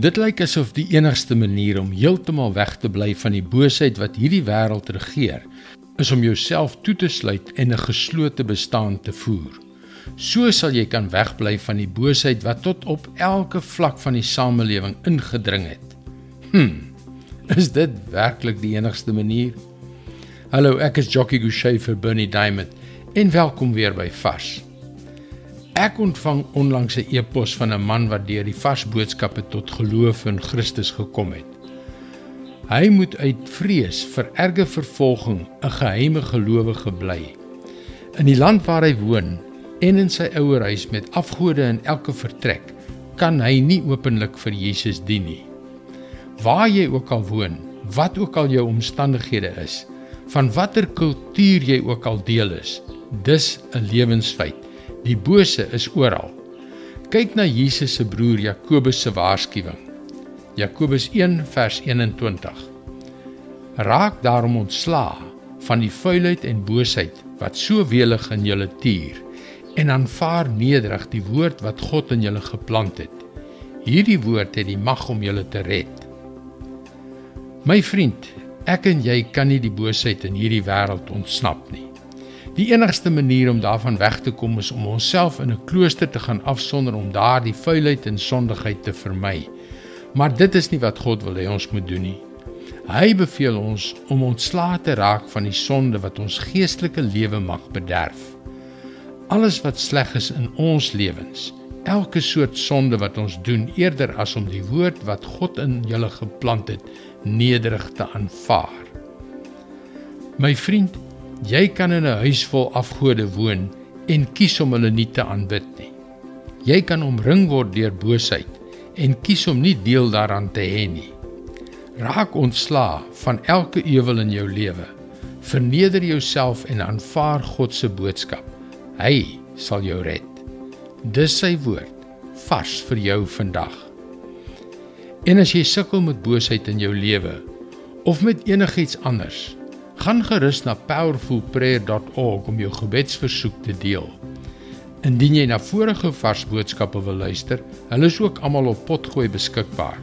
Dit lyk asof die enigste manier om heeltemal weg te bly van die boosheid wat hierdie wêreld regeer, is om jouself toe te sluit en 'n geslote bestaan te voer. So sal jy kan wegbly van die boosheid wat tot op elke vlak van die samelewing ingedring het. Hm. Is dit werklik die enigste manier? Hallo, ek is Jockey Gouchee vir Bernie Diamond en welkom weer by Vars. Ek ontvang onlangs 'n e-pos van 'n man wat deur die vars boodskappe tot geloof in Christus gekom het. Hy moet uit vrees vir erge vervolging 'n geheime gelowige bly. In die land waar hy woon en in sy ouerhuis met afgode in elke vertrek, kan hy nie openlik vir Jesus dien nie. Waar jy ook al woon, wat ook al jou omstandighede is, van watter kultuur jy ook al deel is, dis 'n lewensfeit Die bose is oral. Kyk na Jesus se broer Jakobus se waarskuwing. Jakobus 1 vers 21. Raak daarom ontslaa van die vuilheid en boosheid wat so welig in julle tuur en aanvaar nederig die woord wat God in julle geplant het. Hierdie woord het die mag om julle te red. My vriend, ek en jy kan nie die boosheid in hierdie wêreld ontsnap nie. Die enigste manier om daarvan weg te kom is om onsself in 'n klooster te gaan afsonder om daardie vuilheid en sondigheid te vermy. Maar dit is nie wat God wil hê ons moet doen nie. Hy beveel ons om ontslae te raak van die sonde wat ons geestelike lewe mag bederf. Alles wat sleg is in ons lewens, elke soort sonde wat ons doen eerder as om die woord wat God in julle geplant het nederig te aanvaar. My vriend, Jy kan in 'n huis vol afgode woon en kies om hulle nie te aanbid nie. Jy kan omring word deur boosheid en kies om nie deel daaraan te hê nie. Raak ontslaa van elke ewel in jou lewe. Verneder jouself en aanvaar God se boodskap. Hy sal jou red. Dis sy woord vars vir jou vandag. En as jy sukkel met boosheid in jou lewe of met enigiets anders, Gaan gerus na powerfulprayer.org om jou gebedsversoek te deel. Indien jy na vorige vars boodskappe wil luister, hulle is ook almal op Potgooi beskikbaar.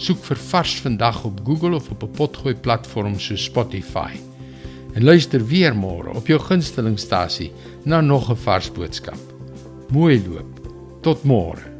Soek vir Vars vandag op Google of op 'n Potgooi platform so Spotify. En luister weer môre op jou gunstelingstasie na nog 'n vars boodskap. Mooi loop. Tot môre.